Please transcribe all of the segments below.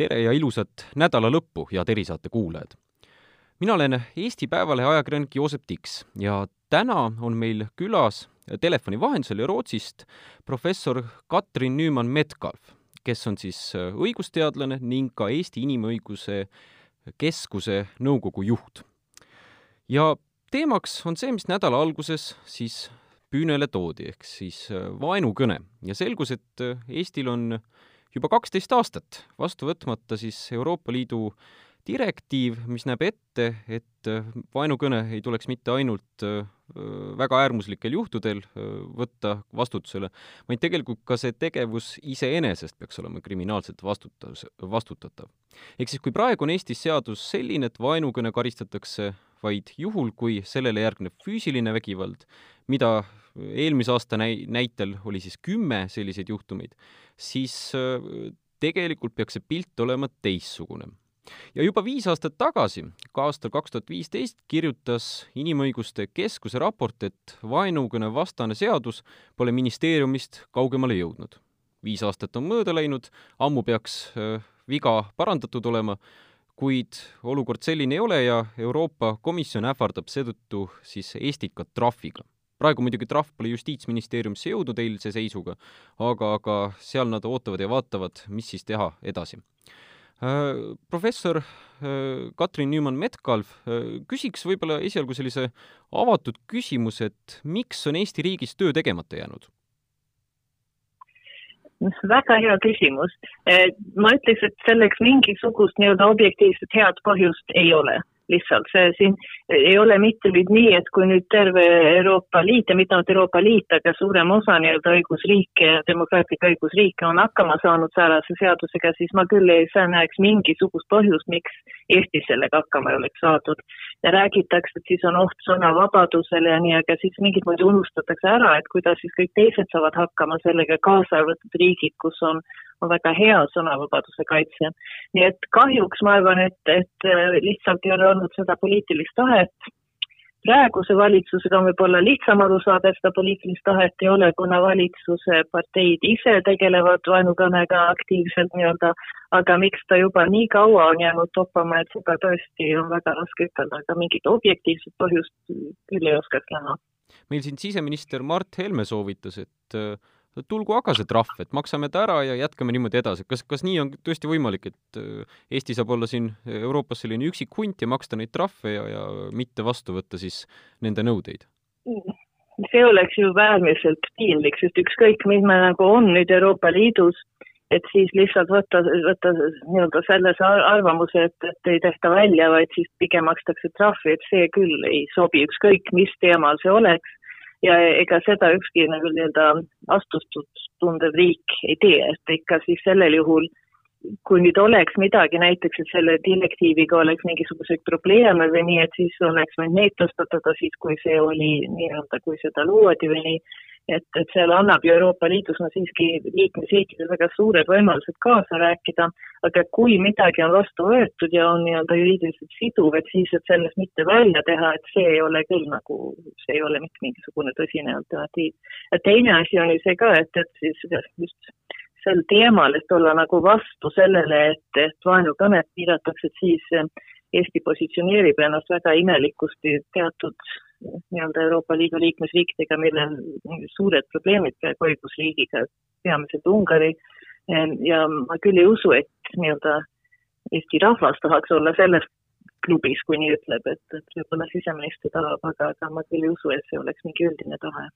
tere ja ilusat nädala lõppu, head Erisaate kuulajad! mina olen Eesti Päevalehe ajakirjanik Joosep Tiks ja täna on meil külas telefoni vahendusel Rootsist professor Katrin Nüümann-Metcalf, kes on siis õigusteadlane ning ka Eesti Inimõiguse Keskuse nõukogu juht. ja teemaks on see, mis nädala alguses siis püünele toodi, ehk siis vaenukõne ja selgus, et Eestil on juba kaksteist aastat vastu võtmata siis Euroopa Liidu direktiiv, mis näeb ette, et vaenukõne ei tuleks mitte ainult väga äärmuslikel juhtudel võtta vastutusele, vaid tegelikult ka see tegevus iseenesest peaks olema kriminaalselt vastutas, vastutatav. ehk siis kui praegu on Eestis seadus selline, et vaenukõne karistatakse vaid juhul, kui sellele järgneb füüsiline vägivald, mida eelmise aasta näi-, näitel oli siis kümme selliseid juhtumeid, siis tegelikult peaks see pilt olema teistsugune. ja juba viis aastat tagasi, ka aastal kaks tuhat viisteist, kirjutas Inimõiguste Keskuse raport, et vaenukõne vastane seadus pole ministeeriumist kaugemale jõudnud. viis aastat on mööda läinud, ammu peaks viga parandatud olema kuid olukord selline ei ole ja Euroopa Komisjon ähvardab seetõttu siis Eestit ka trahviga. Praegu muidugi trahv pole Justiitsministeeriumisse jõudnud eilse seisuga, aga, aga seal nad ootavad ja vaatavad, mis siis teha edasi. Äh, professor äh, Katrin Nüümann-Metcalf, äh, küsiks võib-olla esialgu sellise avatud küsimuse, et miks on Eesti riigis töö tegemata jäänud? väga hea küsimus. ma ütleks, et selleks mingisugust nii-öelda objektiivset head põhjust ei ole lihtsalt see siin ei ole mitte nüüd nii, et kui nüüd terve Euroopa Liit ja mitte ainult Euroopa Liit, aga suurem osa nii-öelda õigusriike demokraatlikke õigusriike on hakkama saanud säärase seadusega, siis ma küll ei näeks mingisugust põhjust, miks Eestis sellega hakkama ei oleks saadud. Ja räägitakse, et siis on oht sõnavabadusele ja nii, aga siis mingit moodi unustatakse ära, et kuidas siis kõik teised saavad hakkama sellega, kaasa arvatud riigid, kus on on väga hea sõnavabaduse kaitse. nii et kahjuks ma arvan, et, et äh, lihtsalt ei ole olnud seda poliitilist tahet. Praeguse valitsusega on võib-olla lihtsam aru saada, et seda poliitilist tahet ei ole, kuna valitsuse parteid ise tegelevad vaenukõnega aktiivselt nii-öelda, aga miks ta juba nii kaua on jäänud toppama, et seda tõesti on väga raske ütelda, aga mingit objektiivset põhjust küll ei oskaks näha. meil siin siseminister Mart Helme soovitas, et tulgu aga see trahv, et maksame ta ära ja jätkame niimoodi edasi. kas, kas nii on tõesti võimalik, et äh, Eesti saab olla siin Euroopas selline üksik hunt ja maksta neid trahve ja, ja mitte vastu võtta siis nende nõudeid? see oleks ju äärmiselt piinlik, sest ükskõik, mis me nagu on nüüd Euroopa Liidus, et siis lihtsalt võtta, võtta nii-öelda selles arvamuse, et, et ei tehta välja, vaid siis pigem makstakse trahvi, et see küll ei sobi, ükskõik mis teemal see oleks ja ega seda ükski nagu nii-öelda astustustundev riik ei tee, et ikka siis sellel juhul, kui nüüd oleks midagi näiteks, et selle direktiiviga oleks mingisuguseid probleeme või nii, et siis oleks võinud neid tõstatada siis, kui see oli nii-öelda, kui seda loodi või nii et, et seal annab ju Euroopa Liidus no siiski liikmesriikidel väga suured võimalused kaasa rääkida, aga kui midagi on vastu võetud ja on nii-öelda juriidiliselt siduv, et siis, et sellest mitte välja teha, et see ei ole küll nagu, see ei ole mitte mingisugune tõsine alternatiiv. ja teine asi on ju see ka, et, et siis just sel teemal, et olla nagu vastu sellele, et, et vaenukõnet piiratakse, et siis Eesti positsioneerib ennast väga imelikusti teatud nii-öelda Euroopa Liidu liikmesriikidega, millel suured probleemid praegu õigusriigiga, peamiselt Ungari, ja ma küll ei usu, et nii-öelda Eesti rahvas tahaks olla selles klubis, kui nii ütleb, et, et võib-olla siseminister tahab, aga, aga ma küll ei usu, et see oleks mingi üldine tahe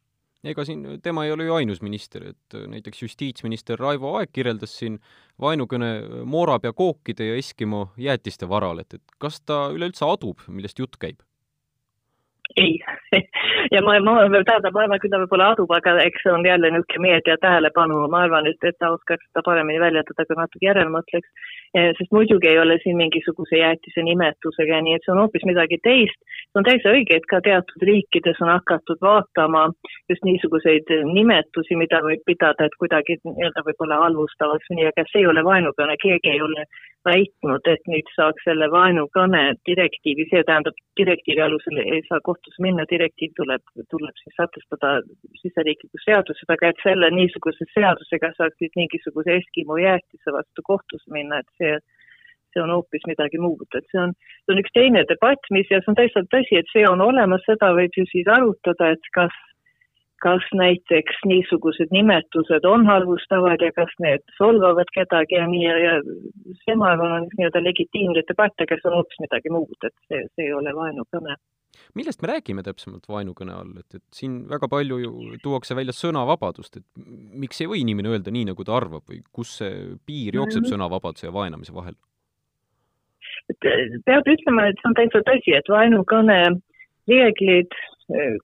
ega siin tema ei ole ju ainus minister, et näiteks justiitsminister Raivo Aeg kirjeldas siin vaenukõne moorapea kookide ja Eskimo jäätiste varal, et, et kas ta üleüldse adub, millest jutt käib? ei ja ma, ma, tähendab, ma arvan, küll ta võib-olla adub, aga eks see on jälle niisugune meedia tähelepanu, ma arvan, et, et ta oskaks seda paremini väljendada, kui natuke järele mõtleks. sest muidugi ei ole siin mingisuguse jäätise nimetusega, nii et see on hoopis midagi teist. see on täitsa õige, et ka teatud riikides on hakatud vaatama just niisuguseid nimetusi, mida võib pidada, et kuidagi nii-öelda võib-olla halvustavaks nii, aga see ei ole vaenukõne, keegi ei ole väitnud, et nüüd saaks selle vaenukõne direktiivi, see tähendab, direktiivi alusel ei saa kohtusse minna, direktiiv tuleb, tuleb siis sätestada siseriiklikus seaduses, aga et selle niisuguse seadusega saaks nüüd mingisuguse Eskimo jäätise vastu kohtusse minna, et see see on hoopis midagi muud, et see on, see on üks teine debatt, mis ja see on täitsa tõsi, et see on olemas, seda võib ju siis arutada, et kas, kas näiteks niisugused nimetused on halvustavad ja kas need solvavad kedagi ja nii ja, ja see, ma arvan, on nii-öelda legitiimne debatt, aga see on hoopis midagi muud, et see, see ei ole vaenukõne millest me räägime täpsemalt vaenukõne all, et, et siin väga palju ju tuuakse välja sõnavabadust, et miks ei või inimene öelda nii, nagu ta arvab või kus see piir jookseb mm -hmm. sõnavabaduse ja vaenamise vahel? et peab ütlema, et see on täitsa tõsi, et vaenukõne reeglid,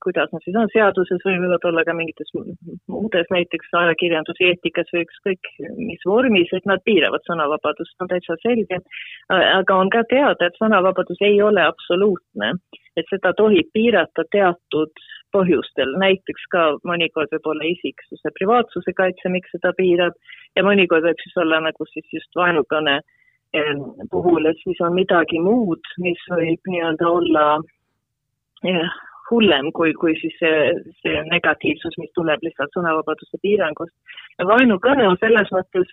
kuidas nad siis on seaduses või võivad olla ka mingites muudes, näiteks ajakirjanduseetikas või ükskõik mis vormis, et nad piiravad sõnavabadust, on täitsa selge. aga on ka teada, et sõnavabadus ei ole absoluutne, et seda tohib piirata teatud põhjustel, näiteks ka mõnikord võib olla isiksuse privaatsuse kaitse, miks seda piirab ja mõnikord võib siis olla nagu siis just vaenukõne puhul, et siis on midagi muud, mis võib nii-öelda olla jah, hullem kui, kui siis see, see negatiivsus, mis tuleb lihtsalt sõnavabaduse piirangust. vaenukõne on selles mõttes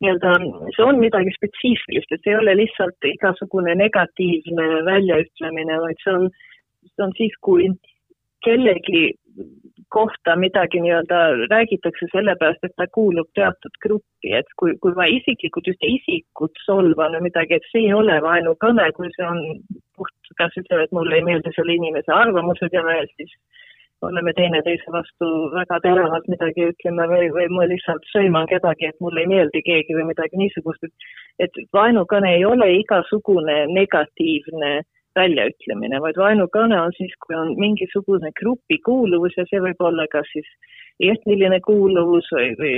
nii-öelda, see on midagi spetsiifilist, et see ei ole lihtsalt igasugune negatiivne väljaütlemine, vaid see on, see on siis, kui kellegi kohta midagi nii-öelda räägitakse sellepärast, et ta kuulub teatud gruppi, et kui, kui ma isiklikult ühte isikut solvan või midagi, et see ei ole vaenukõne, kui see on puht, kas ütleme, et mulle ei meeldi selle inimese arvamused ja me siis oleme teineteise vastu väga teravalt midagi ütleme või, või ma lihtsalt sõiman kedagi, et mulle ei meeldi keegi või midagi niisugust, et et vaenukõne ei ole igasugune negatiivne äh, väljaütlemine, vaid vaenukõne on siis, kui on mingisugune grupikuuluvus ja see võib olla kas siis etniline kuuluvus või, või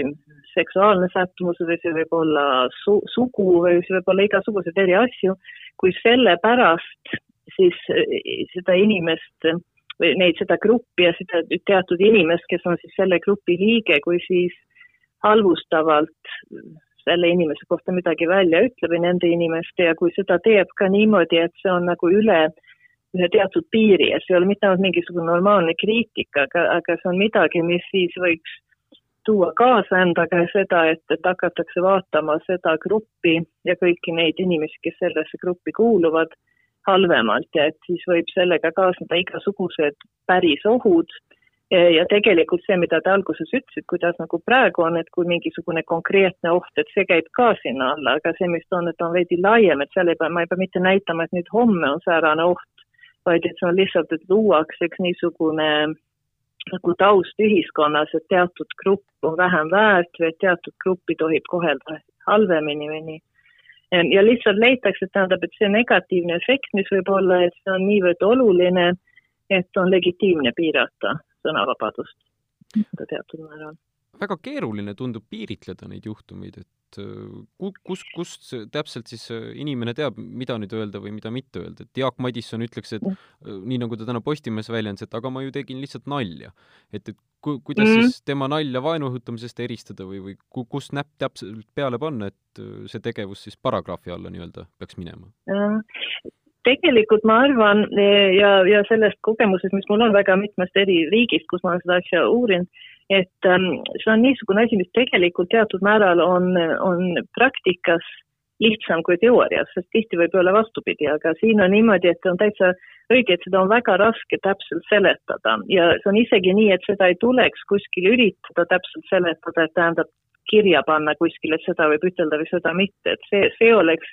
seksuaalne sättumus või see võib olla su sugu või see võib olla igasuguseid eri asju, kui sellepärast siis eh, seda inimest või neid, seda gruppi ja seda teatud inimest, kes on siis selle grupi liige, kui siis halvustavalt selle inimese kohta midagi välja ütleb või nende inimeste ja kui seda teeb ka niimoodi, et see on nagu üle ühe teatud piiri ja see ei ole mitte ainult mingisugune normaalne kriitika, aga, aga see on midagi, mis siis võiks tuua kaasa endaga seda, et, et hakatakse vaatama seda gruppi ja kõiki neid inimesi, kes sellesse gruppi kuuluvad, halvemalt. Ja et siis võib sellega kaasneda igasugused päris ohud. Ja tegelikult see, mida te alguses ütlesite, kuidas nagu praegu on, et kui mingisugune konkreetne oht, et see käib ka sinna alla, aga see, mis on, et on veidi laiem, et seal ei pea, ma ei pea mitte näitama, et nüüd homme on säärane oht, vaid et see on lihtsalt, et luuakse üks niisugune nagu taust ühiskonnas, et teatud grupp on vähem väärt või et teatud gruppi tohib kohelda halvemini või nii. ja lihtsalt leitakse, tähendab, et see negatiivne efekt, mis võib olla, et see on niivõrd oluline, et on legitiimne piirata sõnavabadust teatud määral. Väga keeruline tundub piiritleda neid juhtumeid, et äh, kus, kust täpselt siis äh, inimene teab, mida nüüd öelda või mida mitte öelda, et Jaak Madisson ütleks, et mm. nii nagu ta täna Postimehes väljendas, et aga ma ju tegin lihtsalt nalja. et, et ku-, kuidas mm. siis tema nalja vaenu õhutamisest eristada või, või ku-, kus näpp täpselt peale panna, et see tegevus siis paragrahvi alla nii-öelda peaks minema? tegelikult ma arvan ja, ja sellest kogemusest, mis mul on väga mitmest eri riigist, kus ma olen seda asja uurinud, et ähm, see on niisugune asi, mis tegelikult teatud määral on, on praktikas lihtsam kui teoorias, sest tihti võib olla vastupidi, aga siin on niimoodi, et on täitsa õige, et seda on väga raske täpselt seletada ja see on isegi nii, et seda ei tuleks kuskil üritada täpselt seletada, et tähendab kirja panna kuskile, et seda võib ütelda või seda mitte, et see, see oleks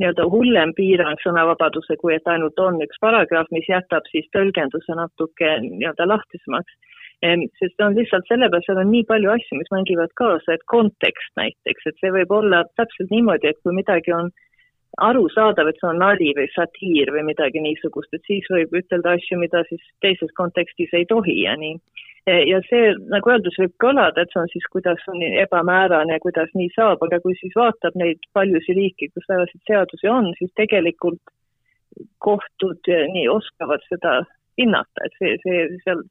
nii-öelda hullem piirang sõnavabaduse, kui et ainult on üks paragrahv, mis jätab siis tõlgenduse natuke nii-öelda lahtisemaks. Sest see on lihtsalt sellepärast, seal on nii palju asju, mis mängivad kaasa, et kontekst näiteks, et see võib olla täpselt niimoodi, et kui midagi on arusaadav, et see on nali või satiir või midagi niisugust, et siis võib ütelda asju, mida siis teises kontekstis ei tohi ja nii. Ja see, nagu öeldud, võib kõlada, et see on siis, kuidas on ebamäärane kuidas nii saab, aga kui siis vaatab neid paljusid riike, kus selliseid seadusi on, siis tegelikult kohtud nii oskavad seda hinnata, et see, see seal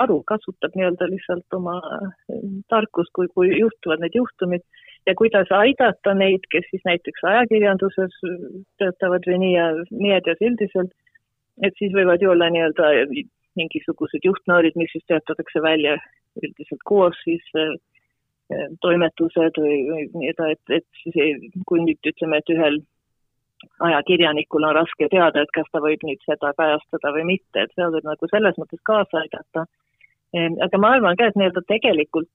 aru kasutab nii-öelda lihtsalt oma tarkust, kui, kui juhtuvad need juhtumid ja kuidas aidata neid, kes siis näiteks ajakirjanduses töötavad või nii ja meedias üldiselt, et siis võivad ju olla nii-öelda mingisugused juhtnöörid, mis siis töötatakse välja üldiselt koos siis äh, toimetused või, või nii-öelda, et, et siis ei, kui nüüd ütleme, et ühel ajakirjanikul on raske teada, et kas ta võib nüüd seda kajastada või mitte, et see võib nagu selles mõttes kaasa aidata. Ehm, aga ma arvan ka, et nii-öelda tegelikult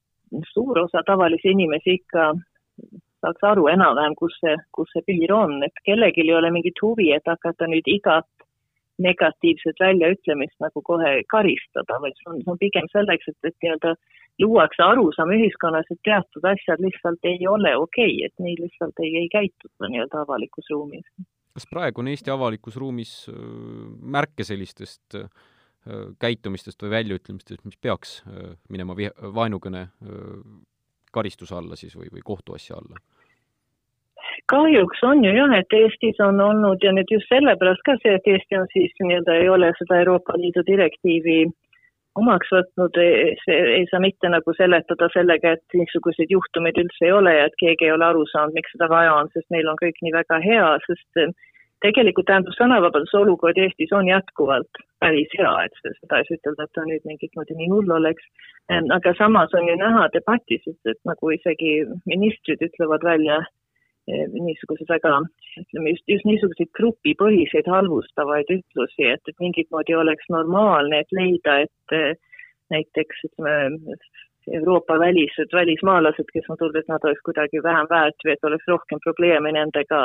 suur osa tavalisi inimesi ikka saaks aru enam-vähem, kus see, kus see piir on, et kellelgi ei ole mingit huvi, et hakata nüüd igat negatiivset väljaütlemist nagu kohe karistada, vaid see on, see on pigem selleks, et, et nii-öelda luuakse arusaam ühiskonnas, et teatud asjad lihtsalt ei ole okei okay,, et nii lihtsalt ei, ei käituta nii-öelda avalikus ruumis. kas praegu on Eesti avalikus ruumis äh, märke sellistest äh, käitumistest või väljaütlemistest, mis peaks äh, minema vaenukõne karistuse alla siis või, või kohtuasja alla? kahjuks on ju jah, et Eestis on olnud ja nüüd just sellepärast ka see, et Eesti on siis nii-öelda ei ole seda Euroopa Liidu direktiivi omaks võtnud, see ei saa mitte nagu seletada sellega, et niisuguseid juhtumeid üldse ei ole ja et keegi ei ole aru saanud, miks seda vaja on, sest meil on kõik nii väga hea, sest tegelikult tähendab, sõnavabaduse olukord Eestis on jätkuvalt päris hea, et seda ei saa ütelda, et ta nüüd mingit moodi nii hull oleks. Aga samas on ju näha debatis, et, et nagu isegi ministrid ütlevad välja niisugused väga, ütleme just, just niisuguseid grupipõhiseid halvustavaid ütlusi, et, et mingit moodi oleks normaalne, et leida, et eh, näiteks ütleme, Euroopa välised, välismaalased, kes on tulnud, et nad oleks kuidagi vähem väärt või et oleks rohkem probleeme nendega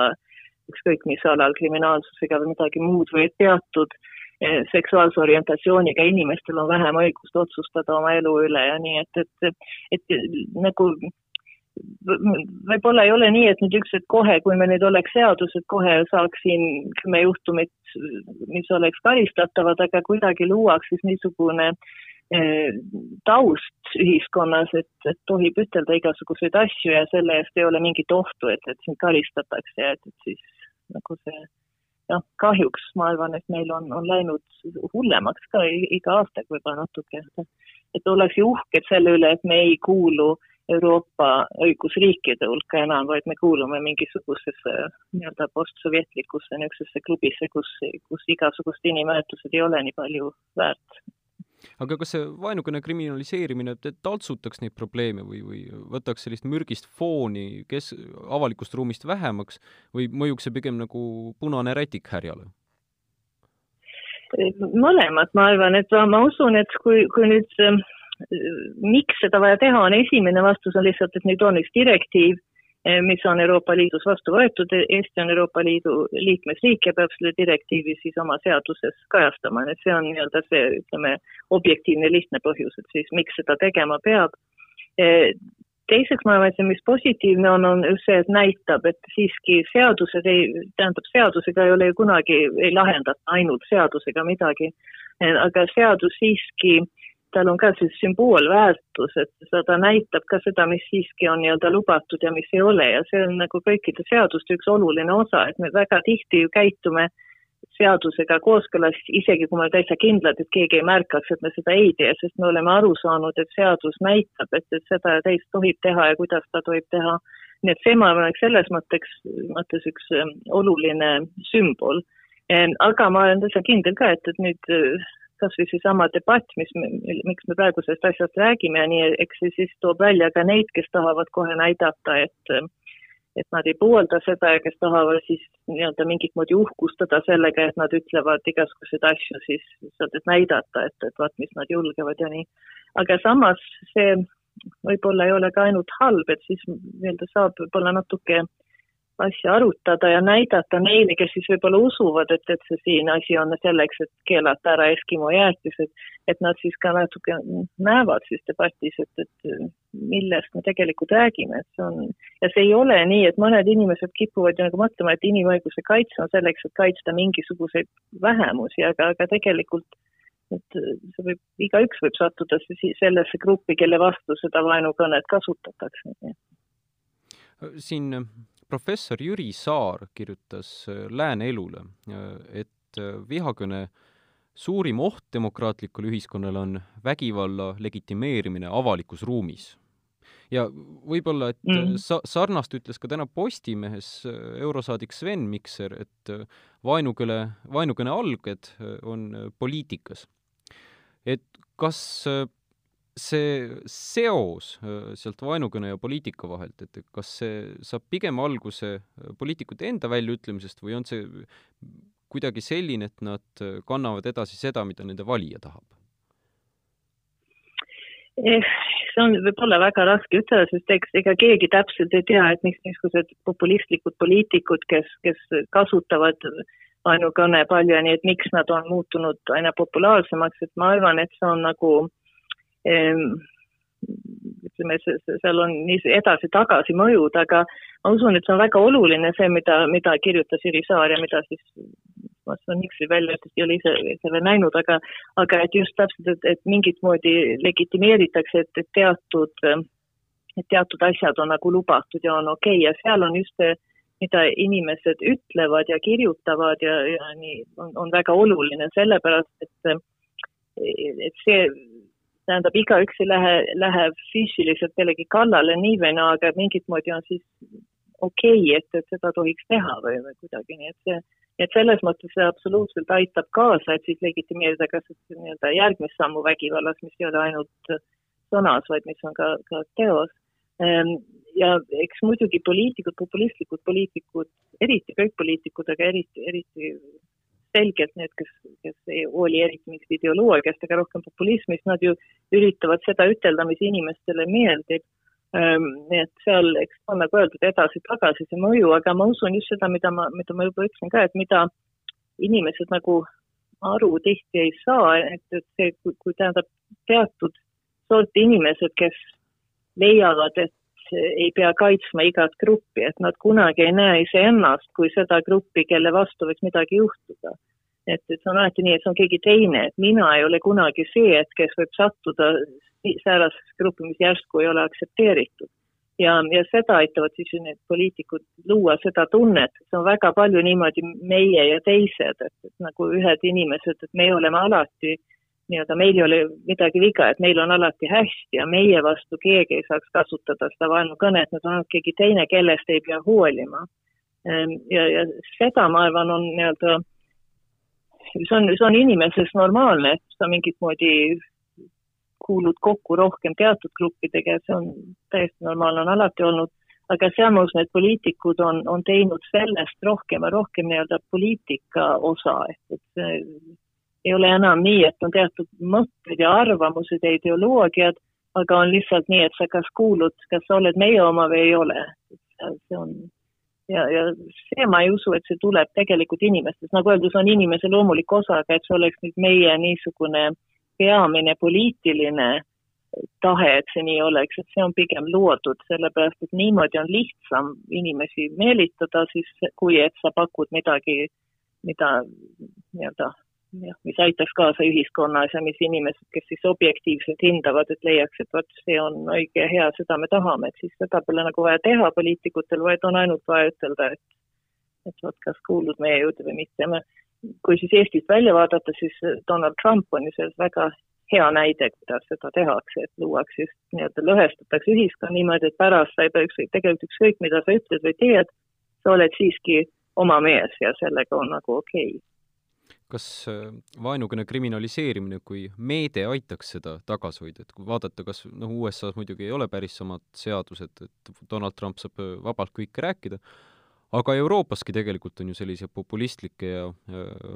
ükskõik mis alal, kriminaalsusega või midagi muud või et teatud eh, seksuaalse orientatsiooniga inimestel on vähem õigust otsustada oma elu üle ja nii, et, et, et nagu võib-olla ei ole nii, et nüüd üks, et kohe, kui meil nüüd oleks seadus, et kohe saaks siin kümme juhtumit, mis oleks karistatavad, aga kuidagi luuaks siis niisugune eh, taust ühiskonnas, et, et tohib ütelda igasuguseid asju ja selle eest ei ole mingit ohtu, et, et sind karistatakse ja et, et siis nagu see noh, kahjuks ma arvan, et meil on, on läinud hullemaks ka iga aastaga võib-olla natuke. et ollakse uhked selle üle, et me ei kuulu Euroopa õigusriikide hulka enam, vaid me kuulume mingisugusesse nii-öelda postsovetlikusse niisugusesse klubisse, kus, kus igasugused inimväärtused ei ole nii palju väärt aga kas see vaenukõne kriminaliseerimine taltsutaks neid probleeme või, või võtaks sellist mürgist fooni kes, avalikust ruumist vähemaks või mõjuks see pigem nagu punane rätik härjale? mõlemat, ma arvan, et ma, usun, et kui, kui nüüd miks seda vaja teha on, esimene vastus on lihtsalt, et nüüd on üks direktiiv Eh, mis on Euroopa Liidus vastu võetud, Eesti on Euroopa Liidu liikmesriik ja peab selle direktiivi siis oma seaduses kajastama, et see on nii-öelda see, ütleme, objektiivne lihtne põhjus, et siis miks seda tegema peab. Eh, teiseks ma arvan, et see, mis positiivne on, on just see, et näitab, et siiski seadused ei, tähendab, seadusega ei ole ju kunagi, ei lahendata ainult seadusega midagi, aga seadus siiski äh, tal on ka see sümboolväärtus, et seda näitab ka seda, mis siiski on nii-öelda lubatud ja mis ei ole ja see on nagu kõikide seaduste üks oluline osa, et me väga tihti ju käitume seadusega kooskõlas, isegi kui me oleme täitsa kindlad, et keegi ei märkaks, et me seda ei tee, sest me oleme aru saanud, et seadus näitab, et, et seda ja teist tohib teha ja kuidas seda tohib teha. nii et see, ma arvan, et selles mõtteks, mõttes üks ähm, oluline sümbol. Aga ma olen täitsa kindel ka, et, et nüüd kas või seesama debatt, mis me, miks me praegu sellest asjast räägime nii, eks see siis toob välja ka neid, kes tahavad kohe näidata, et et nad ei poolda seda ja kes tahavad siis nii-öelda mingit moodi uhkustada sellega, et nad ütlevad igasuguseid asju siis lihtsalt, et näidata, et, et vaat, mis nad julgevad ja nii. aga samas see võib-olla ei ole ka ainult halb, et siis nii-öelda saab võib-olla natuke asja arutada ja näidata neile, kes siis võib-olla usuvad, et, et see siin asi on selleks, et keelata ära Eskimo jäätised, et nad siis ka natuke näevad siis debatis, et, et millest me tegelikult räägime, et see on, ja see ei ole nii, et mõned inimesed kipuvad ju nagu mõtlema, et inimõiguse kaitse on selleks, et kaitsta mingisuguseid vähemusi, aga, aga tegelikult et see võib, igaüks võib sattuda sellesse gruppi, kelle vastu seda vaenukõnet kasutatakse. siin professor Jüri Saar kirjutas Lääne Elule, et vihakõne suurim oht demokraatlikule ühiskonnale on vägivalla legitimeerimine avalikus ruumis ja võib-olla, et mm. sa-, sarnast ütles ka täna Postimehes äh, eurosaadik Sven Mikser, et äh, vaenukõne, vaenukõne alged äh, on poliitikas. et kas see seos sealt vaenukõne ja poliitika vahelt, et kas see saab pigem alguse poliitikute enda väljaütlemisest või on see kuidagi selline, et nad kannavad edasi seda, mida nende valija tahab? Eh, see on võib-olla väga raske ütelda, sest eks ega keegi täpselt ei tea, et miks niisugused populistlikud poliitikud, kes, kes kasutavad ainukõne palju ja nii, et miks nad on muutunud aina populaarsemaks, et ma arvan, et see on nagu ehm, ütleme, seal on nii edasi-tagasi mõjud, aga ma usun, et see on väga oluline, see, mida, mida kirjutas Jüri Saar ja mida siis ma saan Nixi väljaütlust ei ole ise selle näinud, aga, aga et just täpselt, et, et mingit moodi legitimeeritakse, et, et teatud, et teatud asjad on nagu lubatud ja on okei okay. ja seal on just see, mida inimesed ütlevad ja kirjutavad ja, ja nii on, on väga oluline, sellepärast et, et see tähendab, igaüks ei lähe, lähe füüsiliselt kellegi kallale nii või naa, aga mingit moodi on siis okei okay,, et, et seda tohiks teha või, või kuidagi, nii et see et selles mõttes see absoluutselt aitab kaasa, et siis legitimeerida ka nii-öelda järgmist sammu vägivallas, mis ei ole ainult sõnas, vaid mis on ka, ka teos. Ehm, ja eks muidugi poliitikud, populistlikud poliitikud, eriti kõik poliitikud, aga eriti, eriti selgelt need, kes, kes ei hooli eriti mingist ideoloogiast, aga rohkem populismist, nad ju üritavad seda ütelda, mis inimestele meeldib Ehm, nii et seal, eks on nagu öeldud, edasi-tagasi see mõju, aga ma usun just seda, mida ma, mida ma juba ütlesin ka, et mida inimesed nagu aru tihti ei saa, et, et see, kui, kui tähendab teatud sorti inimesed, kes leiavad, et ei pea kaitsma igat gruppi, et nad kunagi ei näe iseennast kui seda gruppi, kelle vastu võiks midagi juhtuda. et, et see on alati nii, et see on keegi teine, et mina ei ole kunagi see, et kes võib sattuda säärasesse gruppi, mis järsku ei ole aktsepteeritud. ja, ja seda aitavad siis ju need poliitikud luua seda tunnet, see on väga palju niimoodi meie ja teised, et, nagu ühed inimesed, et me oleme alati nii-öelda meil ei ole midagi viga, et meil on alati hästi ja meie vastu keegi ei saaks kasutada seda vaenukõnet, need on ainult keegi teine, kellest ei pea hoolima. Ehm, ja, ja seda, ma arvan, on nii-öelda, see on, see on inimeses normaalne, et sa mingit moodi kuulud kokku rohkem teatud gruppidega ja see on täiesti normaalne, on alati olnud, aga samas need poliitikud on, on teinud sellest rohkem ja rohkem nii-öelda poliitika osa, et, et ei ole enam nii, et on teatud mõtted ja arvamused ja ideoloogiad, aga on lihtsalt nii, et sa kas kuulud, kas sa oled meie oma või ei ole. see on ja, ja see ma ei usu, et see tuleb tegelikult inimestest, nagu öeldud, see on inimese loomulik osa, aga et see oleks nüüd meie niisugune peamine poliitiline tahe, et see nii oleks, et see on pigem loodud, sellepärast et niimoodi on lihtsam inimesi meelitada siis, kui et sa pakud midagi, mida nii-öelda jah, mis aitaks kaasa ühiskonnas ja mis inimesed, kes siis objektiivselt hindavad, et leiaks, et vot see on õige ja hea, seda me tahame, et siis seda pole nagu vaja teha poliitikutel, vaid on ainult vaja ütelda, et et vot kas kuulud meie juurde või mitte, kui siis Eestist välja vaadata, siis Donald Trump on ju selles väga hea näide, kuidas seda tehakse, et luuakse just nii-öelda, lõhestatakse ühiskond niimoodi, et pärast sa ei pea ükskõik, tegelikult ükskõik, mida sa ütled või teed, sa oled siiski oma mees ja sellega on nagu okei okay. Kas äh, vaenukõne kriminaliseerimine kui meede aitaks seda tagasi hoida, et kui vaadata, kas noh, USA-s muidugi ei ole päris samad seadused, et Donald Trump saab äh, vabalt kõike rääkida, aga Euroopaski tegelikult on ju selliseid populistlikke ja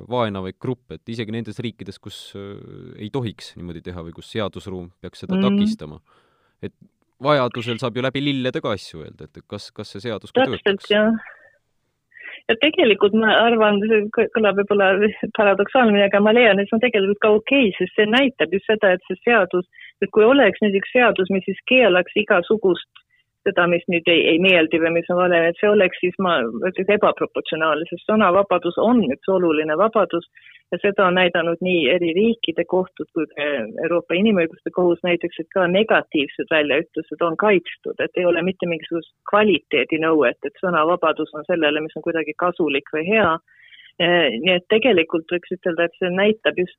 vaenavaid gruppe, et isegi nendes riikides, kus äh, ei tohiks niimoodi teha või kus seadusruum peaks seda mm. takistama, et vajadusel saab ju läbi lillede ka asju öelda, et kas, kas see seadus ka töötaks? Ja tegelikult ma arvan, see kõlab võib-olla paradoksaalne, aga ma leian, et see on tegelikult ka okei okay,, sest see näitab just seda, et see seadus, et kui oleks üks seadus, mis siis keelaks igasugust seda, mis nüüd ei, ei meeldi või mis on vale, et see oleks siis ma ütleks ebaproportsionaalne, sest sõnavabadus on üks oluline vabadus ja seda on näidanud nii eri riikide kohtud kui ka Euroopa Inimõiguste Kohus näiteks, et ka negatiivsed väljaütlused on kaitstud, et ei ole mitte mingisugust kvaliteedinõuet, et sõnavabadus on sellele, mis on kuidagi kasulik või hea. nii et tegelikult võiks ütelda, et see näitab just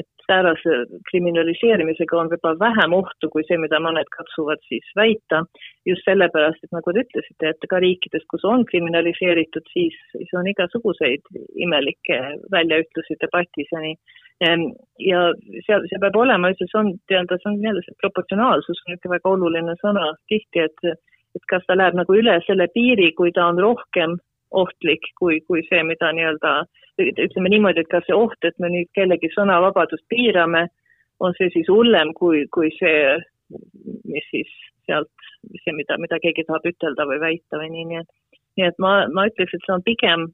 et säärase kriminaliseerimisega on võib-olla vähem ohtu kui see, mida mõned katsuvad siis väita, just sellepärast, et nagu te ütlesite, et ka riikides, kus on kriminaliseeritud, siis, siis on igasuguseid imelikke väljaütlusi debatis ja nii. Ehm, ja seal, see peab olema, see on nii-öelda, see on nii-öelda see proportsionaalsus on niisugune väga oluline sõna tihti, et et kas ta läheb nagu üle selle piiri, kui ta on rohkem ohtlik kui, kui see, mida nii-öelda ütleme niimoodi, et kas see oht, et me nüüd kellegi sõnavabadust piirame, on see siis hullem kui, kui see, mis siis sealt, see, mida, mida keegi tahab ütelda või väita või nii, nii et nii et ma, ma ütleks, et see on pigem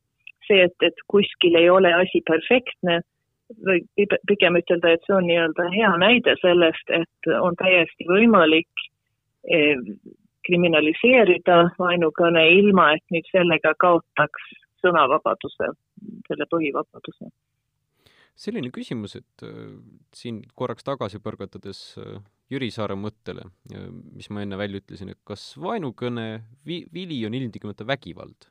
see, et, et kuskil ei ole asi perfektne või pigem ütelda, et see on nii-öelda hea näide sellest, et on täiesti võimalik eh, kriminaliseerida vaenukõne, ilma et nüüd sellega kaotaks sõnavabaduse, selle põhivabaduse. selline küsimus, et äh, siin korraks tagasi põrgatades äh, Jüri Saare mõttele, mis ma enne välja ütlesin, et kas vaenukõne vi-, vili on ilmtingimata vägivald?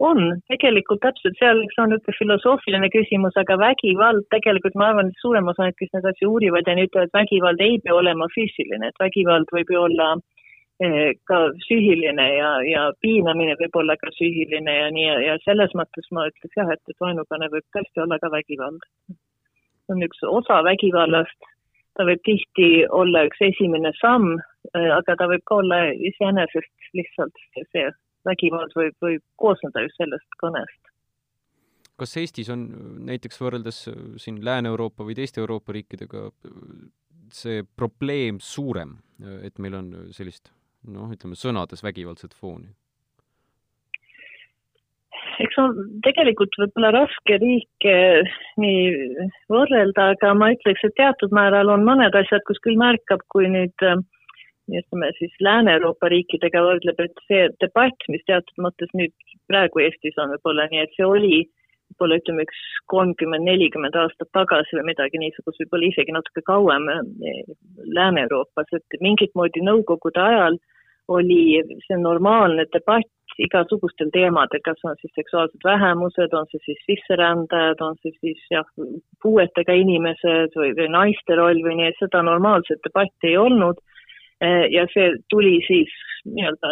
On, tegelikult täpselt, seal üks on niisugune filosoofiline küsimus, aga vägivald tegelikult ma arvan, et suurem osa neid, kes neid asju uurivad ja ütlevad, et vägivald ei pea olema füüsiline, et vägivald võib ju olla eh, ka psüühiline ja, ja piinamine võib olla ka psüühiline ja nii ja selles mõttes ma ütleks jah, et, et vaenukõne võib tõesti olla ka vägivald. see on üks osa vägivallast, ta võib tihti olla üks esimene samm, eh, aga ta võib ka olla iseenesest lihtsalt see vägivald võib, võib koosneda just sellest kõnest. kas Eestis on näiteks võrreldes äh, siin Lääne-Euroopa või teiste Euroopa riikidega äh, see probleem suurem, äh, et meil on sellist noh, ütleme sõnades vägivaldset fooni? eks on tegelikult võib-olla raske riike nii võrrelda, aga ma ütleks, et teatud määral on mõned asjad, kus küll märkab, kui nüüd äh, ütleme siis Lääne-Euroopa riikidega võrdleb, et see debatt, mis teatud mõttes nüüd praegu Eestis on võib-olla nii, et see oli võib-olla ütleme üks kolmkümmend, nelikümmend aastat tagasi või midagi niisugust, võib-olla isegi natuke kauem eh, Lääne-Euroopas, et mingit moodi Nõukogude ajal oli see normaalne debatt igasugustel teemadel, kas on siis seksuaalsed vähemused, on see siis sisserändajad, on see siis jah, puuetega inimesed või, või naiste roll või nii, seda normaalset debatti ei olnud ja see tuli siis nii-öelda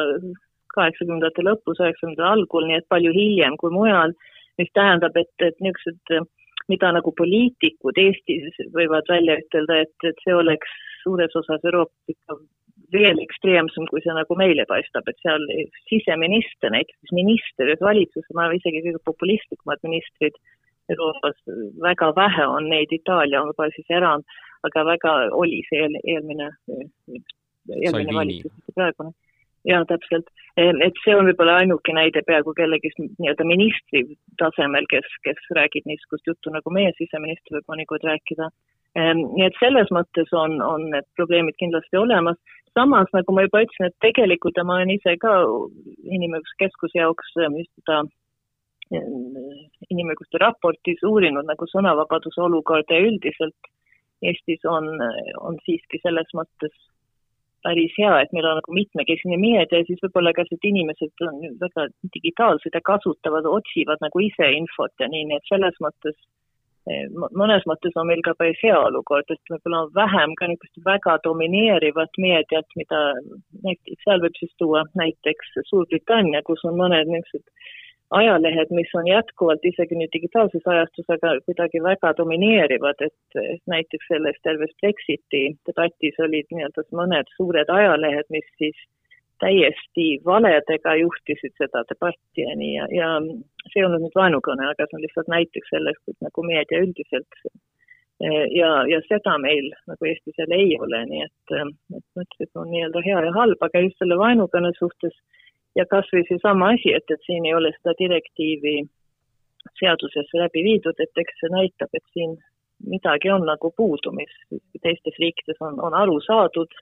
kaheksakümnendate lõpus, üheksakümnendate algul, nii et palju hiljem kui mujal, mis tähendab, et, et niisugused, mida nagu poliitikud Eestis võivad välja ütelda, et, et see oleks suures osas Euroopas ikka veel ekstreemsem, kui see nagu meile paistab, et seal siseminister, näiteks minister, valitsus, ma isegi kõige populistlikumad ministrid Euroopas, väga vähe on neid, Itaalia on võib-olla siis erand, aga väga oli see eel, eelmine eelmine valitsus, praegune. jaa, täpselt. et see on võib-olla ainuke näide peaaegu kellegist nii-öelda ministri tasemel, kes, kes räägib niisugust juttu, nagu meie siseminister võib mõnikord rääkida. nii et selles mõttes on, on need probleemid kindlasti olemas, samas nagu ma juba ütlesin, et tegelikult ja ma olen ise ka Inimõiguste Keskuse jaoks seda inimõiguste raportis uurinud nagu sõnavabaduse olukorda ja üldiselt Eestis on, on siiski selles mõttes päris hea, et meil on nagu mitmekesine meedia ja siis võib-olla ka, et inimesed on väga digitaalsed ja kasutavad, otsivad nagu ise infot ja nii, nii et selles mõttes eh, mõnes mõttes on meil ka päris hea olukord, et võib-olla on vähem ka niisugust väga domineerivat meediat, mida näiteks seal võib siis tuua näiteks Suurbritannia, kus on mõned niisugused ajalehed, mis on jätkuvalt isegi nüüd digitaalses ajastus, aga kuidagi väga domineerivad, et näiteks selles terves Brexiti debatis olid nii-öelda mõned suured ajalehed, mis siis täiesti valedega juhtisid seda debatti ja nii ja, ja see ei olnud nüüd vaenukõne, aga see on lihtsalt näiteks sellest, et nagu meedia üldiselt ja, ja seda meil nagu Eestis jälle ei ole, nii et, et mõtlesin, et on nii-öelda hea ja halb, aga just selle vaenukõne suhtes ja kas või seesama asi, et, et siin ei ole seda direktiivi seadusesse läbi viidud, et eks see näitab, et siin midagi on nagu puudu, mis teistes riikides on, on aru saadud.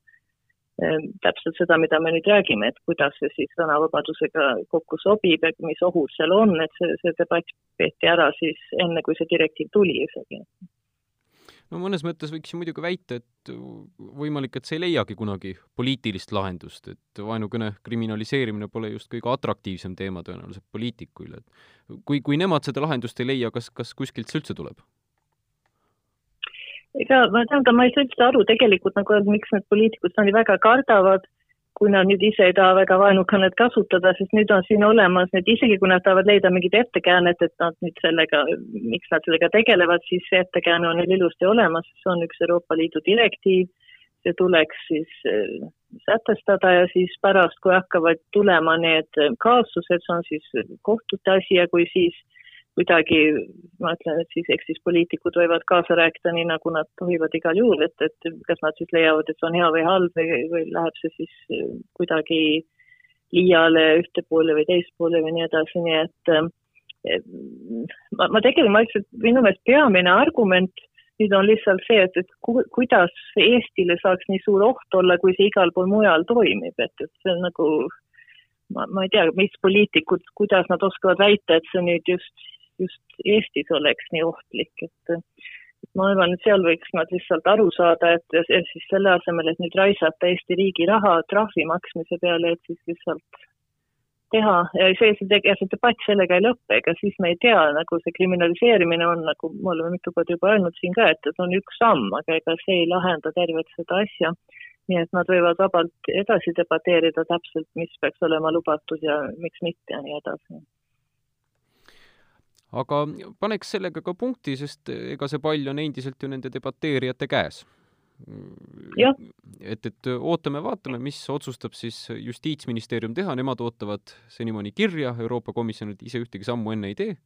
Täpselt seda, mida me nüüd räägime, et kuidas see siis sõnavabadusega kokku sobib ja mis ohud seal on, et see, see debatt peeti ära siis enne, kui see direktiiv tuli isegi no mõnes mõttes võiks ju muidugi väita, et võimalik, et see ei leiagi kunagi poliitilist lahendust, et vaenukõne kriminaliseerimine pole just kõige atraktiivsem teema tõenäoliselt poliitikuile, et kui, kui nemad seda lahendust ei leia, kas, kas kuskilt see üldse tuleb? ega ma tähendab, ma ei saa üldse aru tegelikult nagu, et miks need poliitikud seda nii väga kardavad kui nad nüüd ise ei taha väga vaenukõnet kasutada, sest nüüd on siin olemas need, isegi kui nad tahavad leida mingit ettekäänet, et nad nüüd sellega, miks nad sellega tegelevad, siis see ettekääne on neil ilusti olemas, see on üks Euroopa Liidu direktiiv, see tuleks siis äh, sätestada ja siis pärast, kui hakkavad tulema need kaasused, see on siis kohtute asi ja kui siis kuidagi ma ütlen, et siis eks siis poliitikud võivad kaasa rääkida nii, nagu nad tohivad igal juhul, et, et kas nad siis leiavad, et see on hea või halb või, või läheb see siis äh, kuidagi liiale ühte poole või teist poole või nii edasi, nii et äh, ma, ma tegelikult, ma ütleks, et minu meelest peamine argument nüüd on lihtsalt see, et, et ku, kuidas Eestile saaks nii suur oht olla, kui see igal pool mujal toimib, et, et see on nagu ma, ma ei tea, mis poliitikud, kuidas nad oskavad väita, et see nüüd just just Eestis oleks nii ohtlik, et ma arvan, et seal võiks nad lihtsalt aru saada, et siis selle asemel, et nüüd raisata Eesti riigi raha trahvi maksmise peale, et siis lihtsalt teha ja see, see, ja see debatt sellega ei lõpe, ega siis me ei tea, nagu see kriminaliseerimine on, nagu me oleme mitu korda juba öelnud siin ka, et, et on üks samm, aga ega see ei lahenda tervet seda asja. nii et nad võivad vabalt edasi debateerida täpselt, mis peaks olema lubatud ja miks mitte ja nii edasi aga paneks sellega ka punkti, sest ega see pall on endiselt ju nende debateerijate käes. et, et ootame-vaatame, mis otsustab siis Justiitsministeerium teha, nemad ootavad senimaani kirja, Euroopa Komisjonilt ise ühtegi sammu enne ei tee.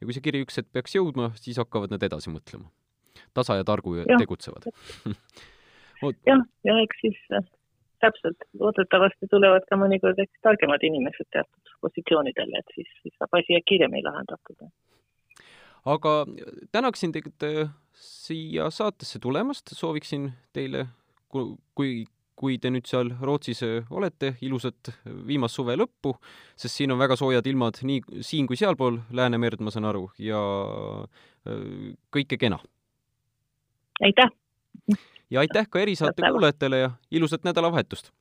Ja kui see kiri üks hetk peaks jõudma, siis hakkavad nad edasi mõtlema. tasa ja targu ja. tegutsevad. Jah, ja eks siis äh, täpselt, loodetavasti tulevad ka mõnikord eks targemad inimesed teatud positsioonidele, et siis, siis saab asi kiiremini lahendatud aga tänaksin teid äh, siia saatesse tulemast, sooviksin teile, kui, kui te nüüd seal Rootsis äh, olete, ilusat viimast suve lõppu, sest siin on väga soojad ilmad nii siin kui sealpool Läänemerd, ma saan aru, ja äh, kõike kena. aitäh! ja aitäh ka erisaate kuulajatele ja ilusat nädalavahetust!